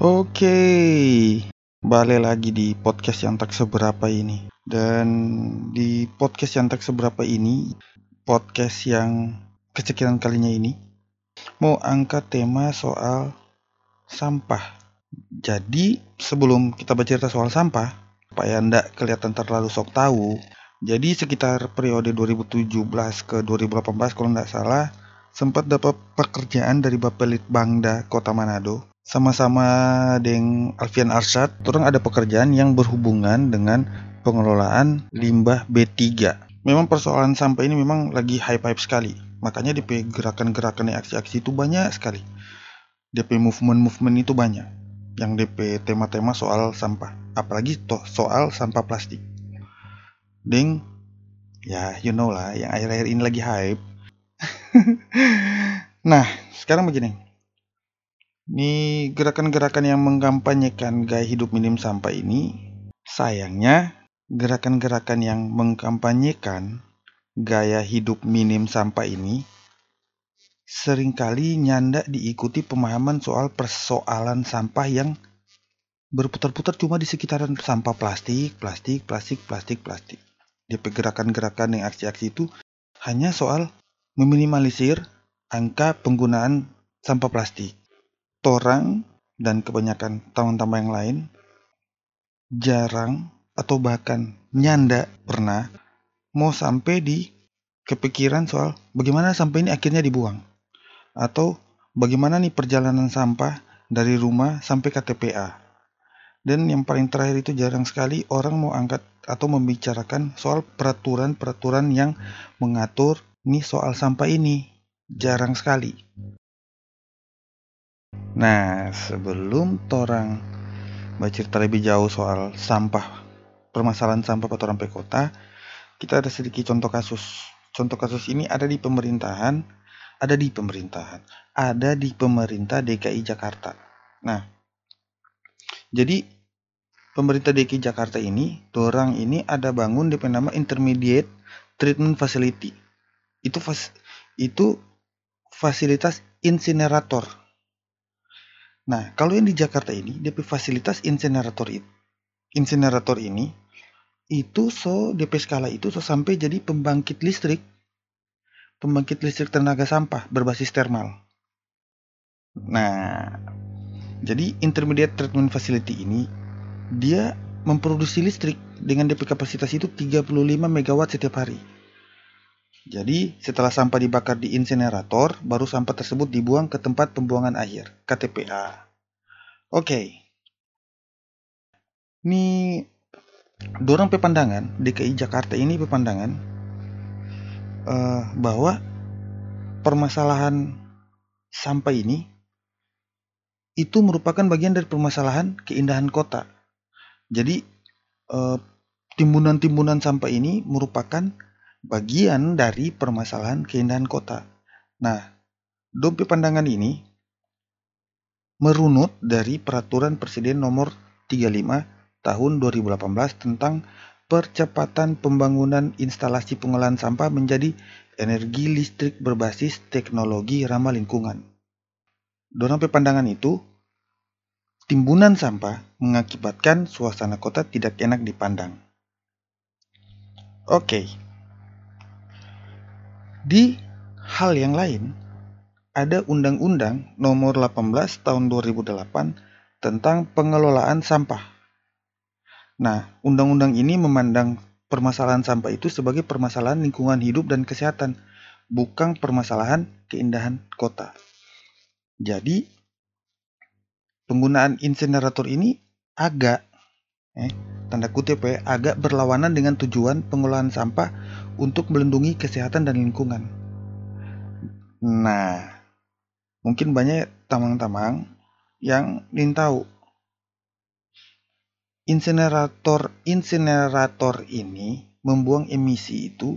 Oke, balik lagi di podcast yang tak seberapa ini. Dan di podcast yang tak seberapa ini, podcast yang kesekian kalinya ini, mau angkat tema soal sampah. Jadi, sebelum kita bercerita soal sampah, supaya ndak kelihatan terlalu sok tahu, jadi sekitar periode 2017 ke 2018 kalau ndak salah, sempat dapat pekerjaan dari Bapelit Bangda Kota Manado sama-sama dengan Alfian Arsyad, orang ada pekerjaan yang berhubungan dengan pengelolaan limbah B3. Memang persoalan sampah ini memang lagi hype-hype sekali. Makanya DP gerakan-gerakan aksi-aksi itu banyak sekali. DP movement-movement itu banyak. Yang DP tema-tema soal sampah. Apalagi toh soal sampah plastik. Ding, ya you know lah yang akhir-akhir ini lagi hype. nah, sekarang begini ini gerakan-gerakan yang mengkampanyekan gaya hidup minim sampah ini, sayangnya gerakan-gerakan yang mengkampanyekan gaya hidup minim sampah ini sering kali nyanda diikuti pemahaman soal persoalan sampah yang berputar-putar cuma di sekitaran sampah plastik, plastik, plastik, plastik, plastik. Di gerakan-gerakan yang aksi-aksi itu hanya soal meminimalisir angka penggunaan sampah plastik torang dan kebanyakan teman-teman yang lain jarang atau bahkan nyanda pernah mau sampai di kepikiran soal bagaimana sampah ini akhirnya dibuang atau bagaimana nih perjalanan sampah dari rumah sampai ke TPA dan yang paling terakhir itu jarang sekali orang mau angkat atau membicarakan soal peraturan-peraturan yang mengatur nih soal sampah ini. Jarang sekali Nah, sebelum torang bercerita lebih jauh soal sampah, permasalahan sampah pada orang kota, kita ada sedikit contoh kasus. Contoh kasus ini ada di pemerintahan, ada di pemerintahan, ada di pemerintah DKI Jakarta. Nah, jadi pemerintah DKI Jakarta ini, orang ini ada bangun di nama Intermediate Treatment Facility. Itu fas, itu fasilitas insinerator Nah, kalau yang di Jakarta ini, DP fasilitas insinerator insinerator ini itu so DP skala itu so sampai jadi pembangkit listrik, pembangkit listrik tenaga sampah berbasis termal. Nah, jadi intermediate treatment facility ini dia memproduksi listrik dengan DP kapasitas itu 35 MW setiap hari. Jadi, setelah sampah dibakar di insinerator, baru sampah tersebut dibuang ke tempat pembuangan akhir, KTPA. Oke. Okay. Ini dorong pepandangan DKI Jakarta ini pepandangan uh, bahwa permasalahan sampah ini itu merupakan bagian dari permasalahan keindahan kota. Jadi eh, timbunan-timbunan sampah ini merupakan bagian dari permasalahan keindahan kota. Nah, dompet pandangan ini merunut dari peraturan Presiden nomor 35 tahun 2018 tentang percepatan pembangunan instalasi pengolahan sampah menjadi energi listrik berbasis teknologi ramah lingkungan. Dalam pandangan itu, timbunan sampah mengakibatkan suasana kota tidak enak dipandang. Oke, di hal yang lain, ada Undang-Undang Nomor 18 Tahun 2008 tentang pengelolaan sampah. Nah, undang-undang ini memandang permasalahan sampah itu sebagai permasalahan lingkungan hidup dan kesehatan, bukan permasalahan keindahan kota. Jadi, penggunaan insinerator ini agak eh, tanda kutip ya, agak berlawanan dengan tujuan pengolahan sampah untuk melindungi kesehatan dan lingkungan. Nah, mungkin banyak tamang-tamang yang ingin tahu insinerator insinerator ini membuang emisi itu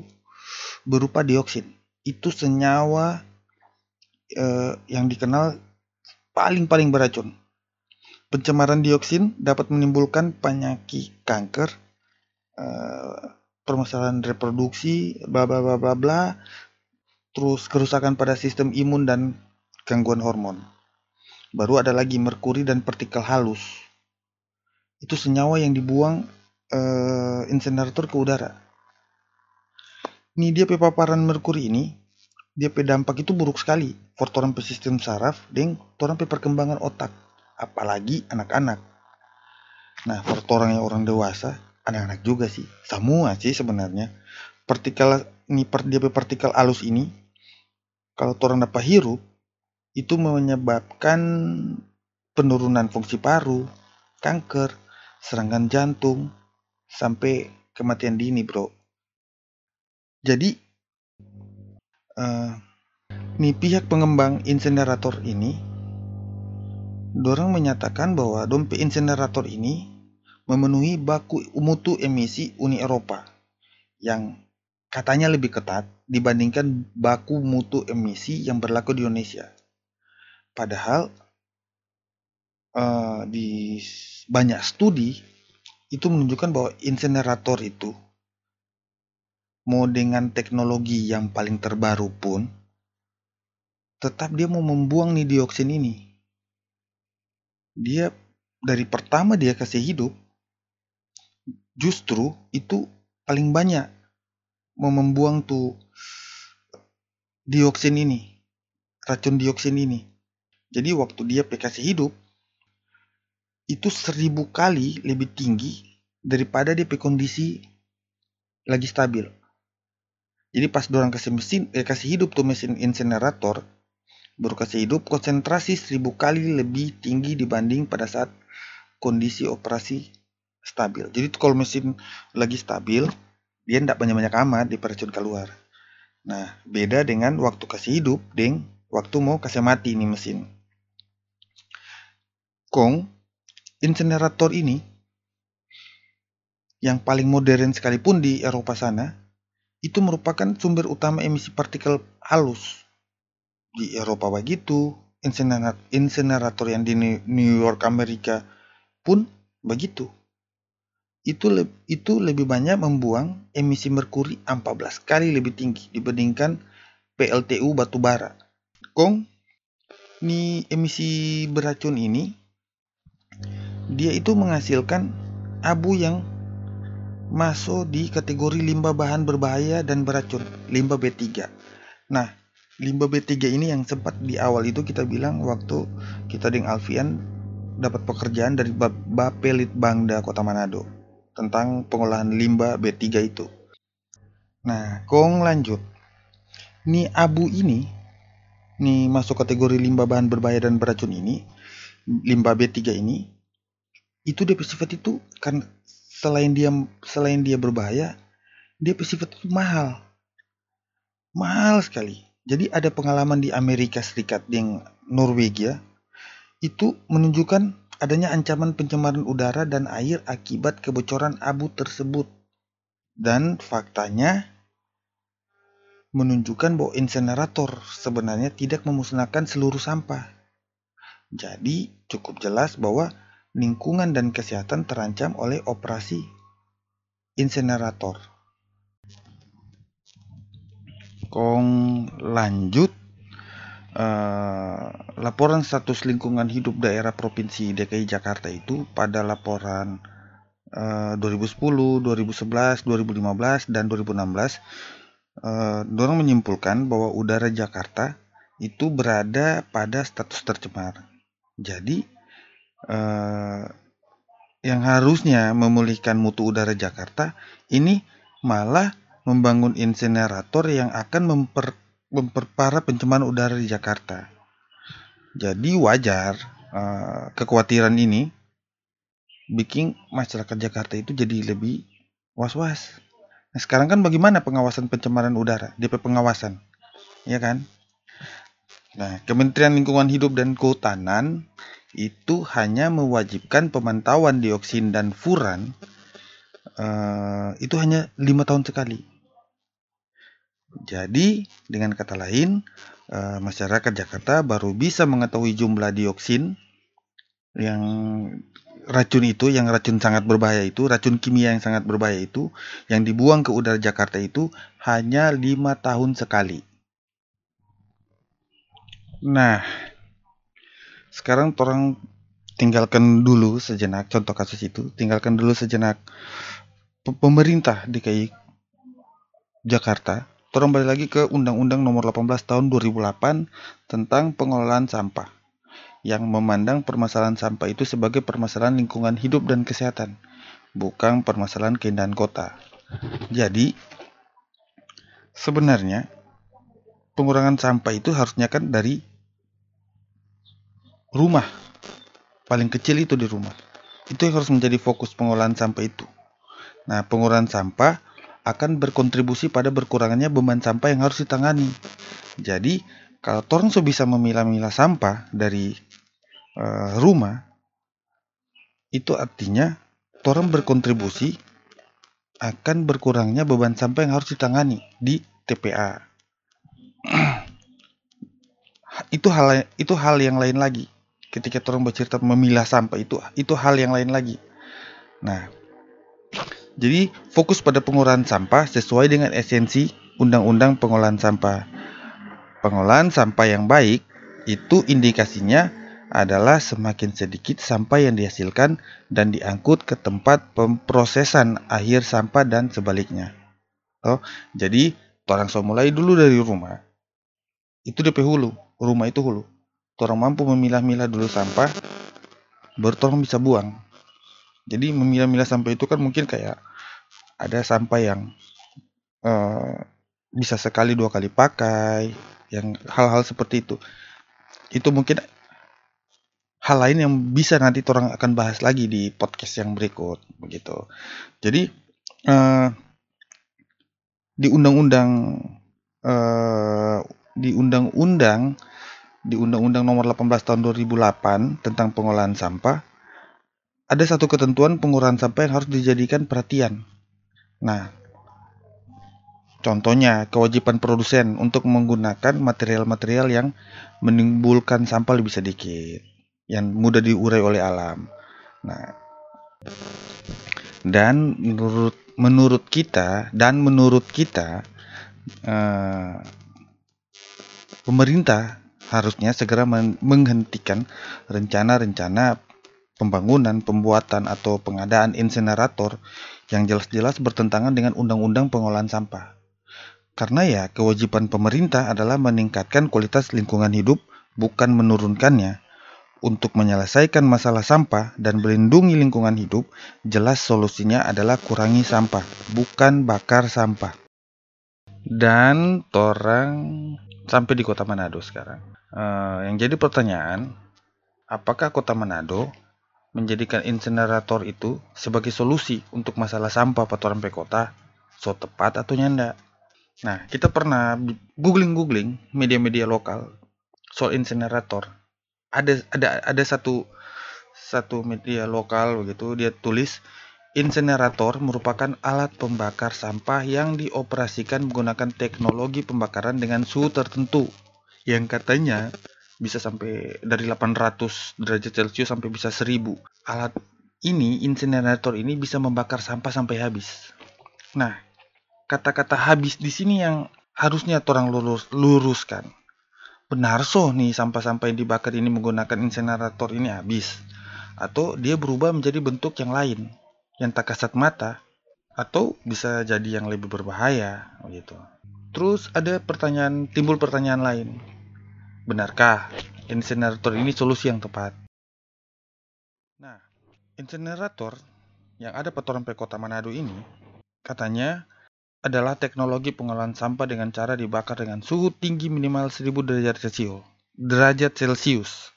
berupa dioksin. Itu senyawa eh, yang dikenal paling-paling beracun. Pencemaran dioksin dapat menimbulkan penyakit kanker, eh, permasalahan reproduksi, bla bla bla bla bla, terus kerusakan pada sistem imun dan gangguan hormon. baru ada lagi merkuri dan partikel halus. Itu senyawa yang dibuang uh, insenerator ke udara. Ini dia paparan merkuri ini, dia dampak itu buruk sekali. For orang pe sistem saraf dan pe perkembangan otak, apalagi anak-anak. Nah, for orang yang orang dewasa, anak-anak juga sih, semua sih sebenarnya. Partikel ini dia partikel halus ini, kalau orang dapat hirup, itu menyebabkan penurunan fungsi paru, kanker, serangan jantung, sampai kematian dini, bro. Jadi, uh, nih pihak pengembang insenerator ini, dorang menyatakan bahwa dompet insenerator ini memenuhi baku mutu emisi Uni Eropa yang katanya lebih ketat dibandingkan baku mutu emisi yang berlaku di Indonesia. Padahal uh, di banyak studi itu menunjukkan bahwa insenerator itu mau dengan teknologi yang paling terbaru pun tetap dia mau membuang nih dioksin ini. Dia dari pertama dia kasih hidup justru itu paling banyak membuang tuh dioksin ini, racun dioksin ini. Jadi waktu dia kasih hidup itu seribu kali lebih tinggi daripada dia kondisi lagi stabil. Jadi pas dorang kasih mesin, eh, kasih hidup tuh mesin insenerator, baru kasih hidup konsentrasi seribu kali lebih tinggi dibanding pada saat kondisi operasi stabil. Jadi kalau mesin lagi stabil, dia tidak banyak-banyak amat di racun keluar. Nah, beda dengan waktu kasih hidup, ding, waktu mau kasih mati ini mesin. Kong, insenerator ini yang paling modern sekalipun di Eropa sana, itu merupakan sumber utama emisi partikel halus. Di Eropa begitu, insenerator yang di New York Amerika pun begitu. Itu, le itu lebih banyak membuang emisi merkuri 14 kali lebih tinggi dibandingkan PLTU batubara. Kong, ini emisi beracun ini dia itu menghasilkan abu yang masuk di kategori limbah bahan berbahaya dan beracun, limbah B3. Nah, limbah B3 ini yang sempat di awal itu kita bilang waktu kita dengan Alfian dapat pekerjaan dari Bapelit Bangda Kota Manado tentang pengolahan limbah B3 itu. Nah, kong lanjut. Nih abu ini, nih masuk kategori limbah bahan berbahaya dan beracun ini, limbah B3 ini itu dia bersifat itu kan selain dia selain dia berbahaya dia bersifat itu mahal mahal sekali jadi ada pengalaman di Amerika Serikat di Norwegia itu menunjukkan adanya ancaman pencemaran udara dan air akibat kebocoran abu tersebut. Dan faktanya menunjukkan bahwa insenerator sebenarnya tidak memusnahkan seluruh sampah. Jadi cukup jelas bahwa lingkungan dan kesehatan terancam oleh operasi insenerator. Kong lanjut uh, laporan status lingkungan hidup daerah provinsi DKI Jakarta itu pada laporan uh, 2010, 2011, 2015 dan 2016 uh, dorong menyimpulkan bahwa udara Jakarta itu berada pada status tercemar. Jadi eh, yang harusnya memulihkan mutu udara Jakarta ini malah membangun insenerator yang akan memper, memperparah pencemaran udara di Jakarta. Jadi wajar eh, kekhawatiran ini bikin masyarakat Jakarta itu jadi lebih was-was. Nah, sekarang kan bagaimana pengawasan pencemaran udara? DP pengawasan, ya kan? Nah, Kementerian Lingkungan Hidup dan Kehutanan itu hanya mewajibkan pemantauan dioksin dan furan uh, itu hanya lima tahun sekali. Jadi, dengan kata lain, uh, masyarakat Jakarta baru bisa mengetahui jumlah dioksin yang racun itu, yang racun sangat berbahaya itu, racun kimia yang sangat berbahaya itu, yang dibuang ke udara Jakarta itu hanya lima tahun sekali. Nah, sekarang orang tinggalkan dulu sejenak contoh kasus itu tinggalkan dulu sejenak pemerintah DKI Jakarta balik lagi ke Undang-Undang Nomor 18 Tahun 2008 tentang pengelolaan sampah yang memandang permasalahan sampah itu sebagai permasalahan lingkungan hidup dan kesehatan, bukan permasalahan keindahan kota. Jadi, sebenarnya pengurangan sampah itu harusnya kan dari rumah. Paling kecil itu di rumah. Itu yang harus menjadi fokus pengolahan sampah itu. Nah, pengurangan sampah akan berkontribusi pada berkurangannya beban sampah yang harus ditangani. Jadi, kalau orang bisa memilah-milah sampah dari uh, rumah, itu artinya orang berkontribusi akan berkurangnya beban sampah yang harus ditangani di TPA. itu hal itu hal yang lain lagi. Ketika orang bercerita memilah sampah itu itu hal yang lain lagi. Nah, jadi fokus pada pengolahan sampah sesuai dengan esensi Undang-Undang Pengolahan Sampah. Pengolahan sampah yang baik itu indikasinya adalah semakin sedikit sampah yang dihasilkan dan diangkut ke tempat pemprosesan akhir sampah dan sebaliknya. Oh, jadi orang so mulai dulu dari rumah. Itu DP hulu, rumah itu hulu. Orang mampu memilah-milah dulu sampah, baru bisa buang. Jadi memilah-milah sampah itu kan mungkin kayak ada sampah yang uh, bisa sekali dua kali pakai, yang hal-hal seperti itu. Itu mungkin hal lain yang bisa nanti orang akan bahas lagi di podcast yang berikut begitu. Jadi uh, di undang-undang uh, di undang-undang di undang-undang nomor 18 tahun 2008 tentang pengolahan sampah ada satu ketentuan pengurahan sampah yang harus dijadikan perhatian nah Contohnya, kewajiban produsen untuk menggunakan material-material yang menimbulkan sampah lebih sedikit, yang mudah diurai oleh alam. Nah, dan menurut menurut kita dan menurut kita eh, pemerintah harusnya segera menghentikan rencana-rencana pembangunan, pembuatan atau pengadaan insenerator yang jelas-jelas bertentangan dengan undang-undang pengolahan sampah. Karena ya kewajiban pemerintah adalah meningkatkan kualitas lingkungan hidup, bukan menurunkannya. Untuk menyelesaikan masalah sampah dan melindungi lingkungan hidup, jelas solusinya adalah kurangi sampah, bukan bakar sampah. Dan orang sampai di kota Manado sekarang. Uh, yang jadi pertanyaan, apakah kota Manado menjadikan insenerator itu sebagai solusi untuk masalah sampah patoran kota? So tepat atau nyanda? Nah, kita pernah googling-googling media-media lokal soal insinerator. Ada ada ada satu satu media lokal begitu dia tulis insinerator merupakan alat pembakar sampah yang dioperasikan menggunakan teknologi pembakaran dengan suhu tertentu yang katanya bisa sampai dari 800 derajat Celcius sampai bisa 1000. Alat ini insinerator ini bisa membakar sampah sampai habis. Nah, kata-kata habis di sini yang harusnya orang lurus, luruskan. Benar so nih sampah-sampah yang dibakar ini menggunakan insenerator ini habis. Atau dia berubah menjadi bentuk yang lain, yang tak kasat mata, atau bisa jadi yang lebih berbahaya gitu. Terus ada pertanyaan, timbul pertanyaan lain. Benarkah insenerator ini solusi yang tepat? Nah, insenerator yang ada petoran Kota Manado ini katanya adalah teknologi pengolahan sampah dengan cara dibakar dengan suhu tinggi minimal 1000 derajat Celcius. Derajat Celcius.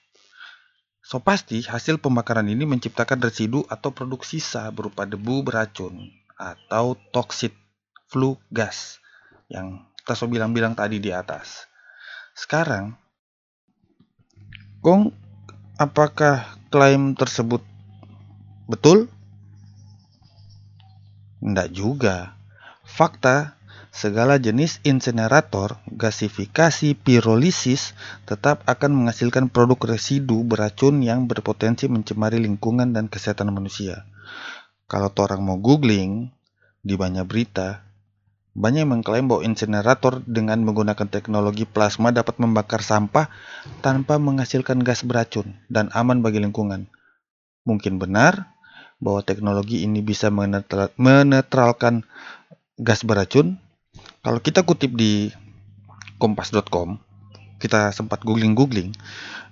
So pasti hasil pembakaran ini menciptakan residu atau produk sisa berupa debu beracun atau toksit flue gas yang kita so bilang-bilang tadi di atas. Sekarang, Kong, apakah klaim tersebut betul? Tidak juga Fakta, segala jenis insenerator, gasifikasi, pirolisis tetap akan menghasilkan produk residu beracun yang berpotensi mencemari lingkungan dan kesehatan manusia. Kalau orang mau googling di banyak berita, Banyak yang mengklaim bahwa insinerator dengan menggunakan teknologi plasma dapat membakar sampah tanpa menghasilkan gas beracun dan aman bagi lingkungan. Mungkin benar bahwa teknologi ini bisa menetralkan gas beracun. Kalau kita kutip di kompas.com, kita sempat googling-googling,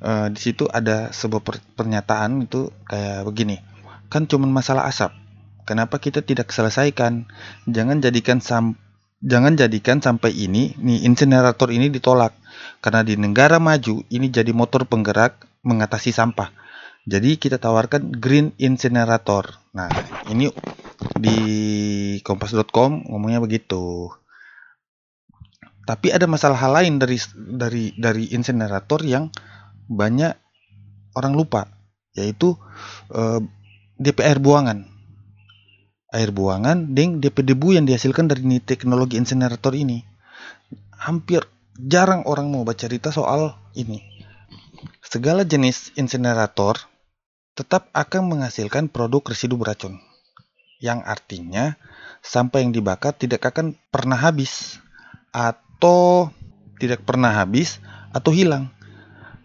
uh, di situ ada sebuah pernyataan itu kayak begini, kan cuma masalah asap. Kenapa kita tidak selesaikan? Jangan jadikan sam jangan jadikan sampai ini nih insinerator ini ditolak karena di negara maju ini jadi motor penggerak mengatasi sampah. Jadi kita tawarkan green incinerator. Nah, ini di kompas.com ngomongnya begitu. Tapi ada masalah hal lain dari dari dari insinerator yang banyak orang lupa, yaitu eh, DPR buangan air buangan DP debu yang dihasilkan dari teknologi insinerator ini. Hampir jarang orang mau baca cerita soal ini. Segala jenis insinerator tetap akan menghasilkan produk residu beracun. Yang artinya sampah yang dibakar tidak akan pernah habis atau tidak pernah habis atau hilang.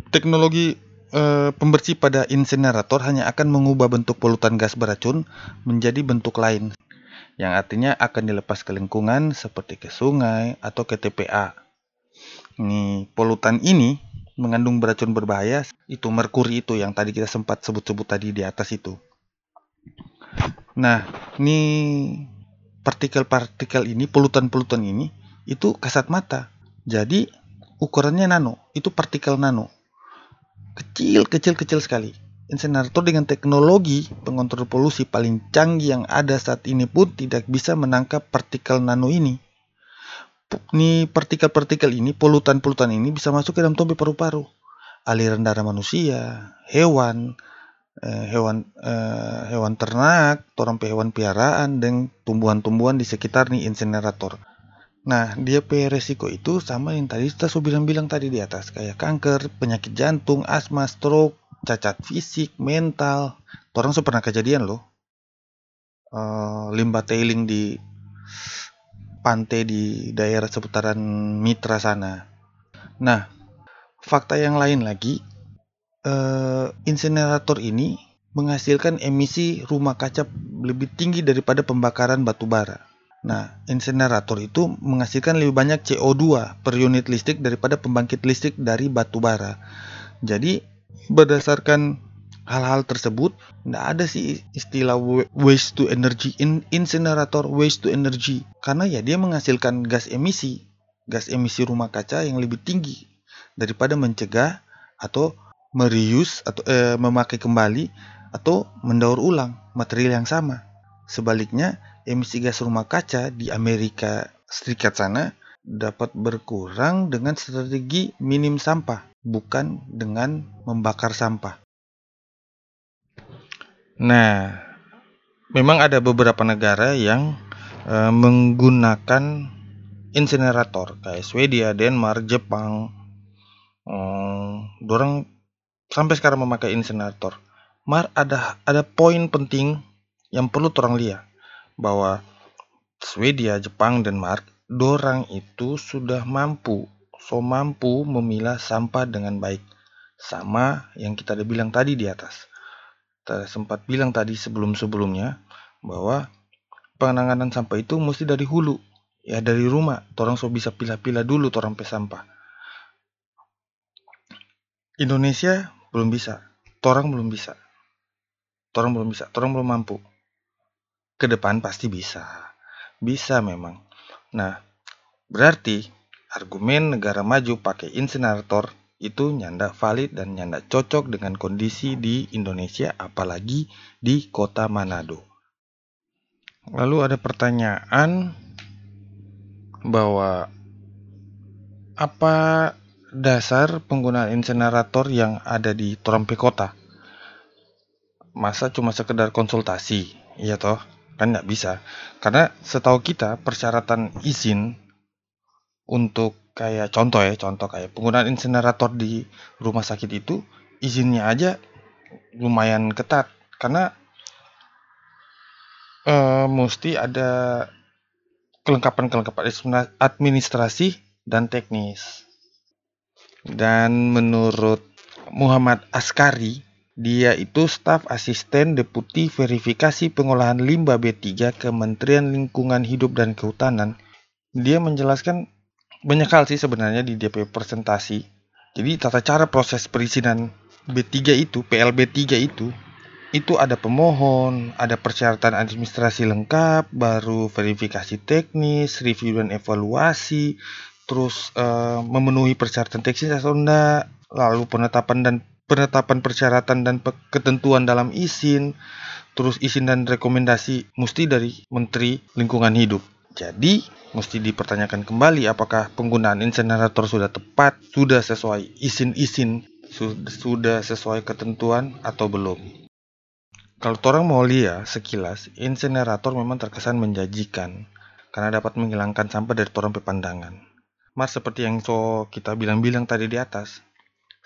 Teknologi e, pembersih pada insinerator hanya akan mengubah bentuk polutan gas beracun menjadi bentuk lain, yang artinya akan dilepas ke lingkungan seperti ke sungai atau ke TPA. Ini polutan ini mengandung beracun berbahaya, itu merkuri itu yang tadi kita sempat sebut-sebut tadi di atas itu. Nah, ini partikel-partikel ini, polutan-polutan ini, itu kasat mata. Jadi, ukurannya nano, itu partikel nano kecil kecil kecil sekali. Insinerator dengan teknologi pengontrol polusi paling canggih yang ada saat ini pun tidak bisa menangkap partikel nano ini. Ini partikel-partikel ini polutan-polutan ini bisa masuk ke dalam tombol paru-paru. Aliran darah manusia hewan eh, hewan eh, hewan ternak, orang hewan piaraan dan tumbuhan-tumbuhan di sekitar nih insinerator. Nah, dia punya resiko itu sama yang tadi kita sudah bilang-bilang tadi di atas, kayak kanker, penyakit jantung, asma, stroke, cacat fisik, mental. Orang so pernah kejadian loh. Uh, limbah tailing di pantai di daerah seputaran Mitra sana. Nah, fakta yang lain lagi, uh, insinerator ini menghasilkan emisi rumah kaca lebih tinggi daripada pembakaran batu bara. Nah, insinerator itu menghasilkan lebih banyak CO2 per unit listrik daripada pembangkit listrik dari batu bara. Jadi, berdasarkan hal-hal tersebut, tidak ada sih istilah waste to energy, In, insinerator waste to energy. Karena ya dia menghasilkan gas emisi, gas emisi rumah kaca yang lebih tinggi daripada mencegah atau mereuse atau eh, memakai kembali atau mendaur ulang material yang sama. Sebaliknya, emisi gas rumah kaca di Amerika Serikat sana dapat berkurang dengan strategi minim sampah, bukan dengan membakar sampah. Nah, memang ada beberapa negara yang e, menggunakan insinerator kayak Swedia, Denmark, Jepang. Hmm, dorang sampai sekarang memakai insinerator. Mar ada ada poin penting yang perlu orang lihat bahwa Swedia, Jepang, Denmark, dorang itu sudah mampu, so mampu memilah sampah dengan baik. Sama yang kita udah bilang tadi di atas. Kita sempat bilang tadi sebelum-sebelumnya bahwa penanganan sampah itu mesti dari hulu. Ya dari rumah, orang so bisa pilah-pilah dulu orang pe sampah. Indonesia belum bisa, orang belum bisa. Orang belum bisa, orang belum mampu ke depan pasti bisa. Bisa memang. Nah, berarti argumen negara maju pakai insinerator itu nyanda valid dan nyanda cocok dengan kondisi di Indonesia apalagi di kota Manado. Lalu ada pertanyaan bahwa apa dasar penggunaan insinerator yang ada di Torampe kota? Masa cuma sekedar konsultasi? Iya toh? Kan nggak bisa karena setahu kita persyaratan izin untuk kayak contoh ya contoh kayak penggunaan insinerator di rumah sakit itu izinnya aja lumayan ketat karena uh, mesti ada kelengkapan-kelengkapan administrasi dan teknis. Dan menurut Muhammad Askari, dia itu staf asisten deputi verifikasi pengolahan limbah B3 Kementerian Lingkungan Hidup dan Kehutanan. Dia menjelaskan banyak hal sih sebenarnya di DP presentasi. Jadi tata cara proses perizinan B3 itu, PLB3 itu, itu ada pemohon, ada persyaratan administrasi lengkap, baru verifikasi teknis, review dan evaluasi, terus uh, memenuhi persyaratan teknis atau enggak, lalu penetapan dan penetapan persyaratan dan ketentuan dalam izin, terus izin dan rekomendasi mesti dari Menteri Lingkungan Hidup. Jadi, mesti dipertanyakan kembali apakah penggunaan insenerator sudah tepat, sudah sesuai izin-izin, sudah sesuai ketentuan atau belum. Kalau orang mau lihat sekilas, insenerator memang terkesan menjanjikan karena dapat menghilangkan sampah dari orang pepandangan. Mas seperti yang so kita bilang-bilang tadi di atas,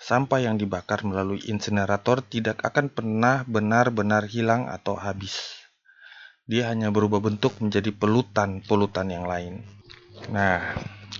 sampah yang dibakar melalui insinerator tidak akan pernah benar-benar hilang atau habis. Dia hanya berubah bentuk menjadi pelutan-pelutan yang lain. Nah,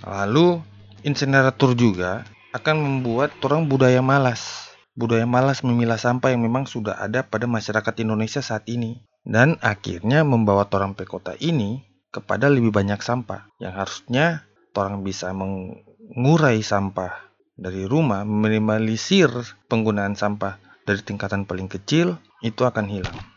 lalu insinerator juga akan membuat orang budaya malas. Budaya malas memilah sampah yang memang sudah ada pada masyarakat Indonesia saat ini. Dan akhirnya membawa orang pe kota ini kepada lebih banyak sampah yang harusnya orang bisa mengurai sampah dari rumah meminimalisir penggunaan sampah dari tingkatan paling kecil itu akan hilang.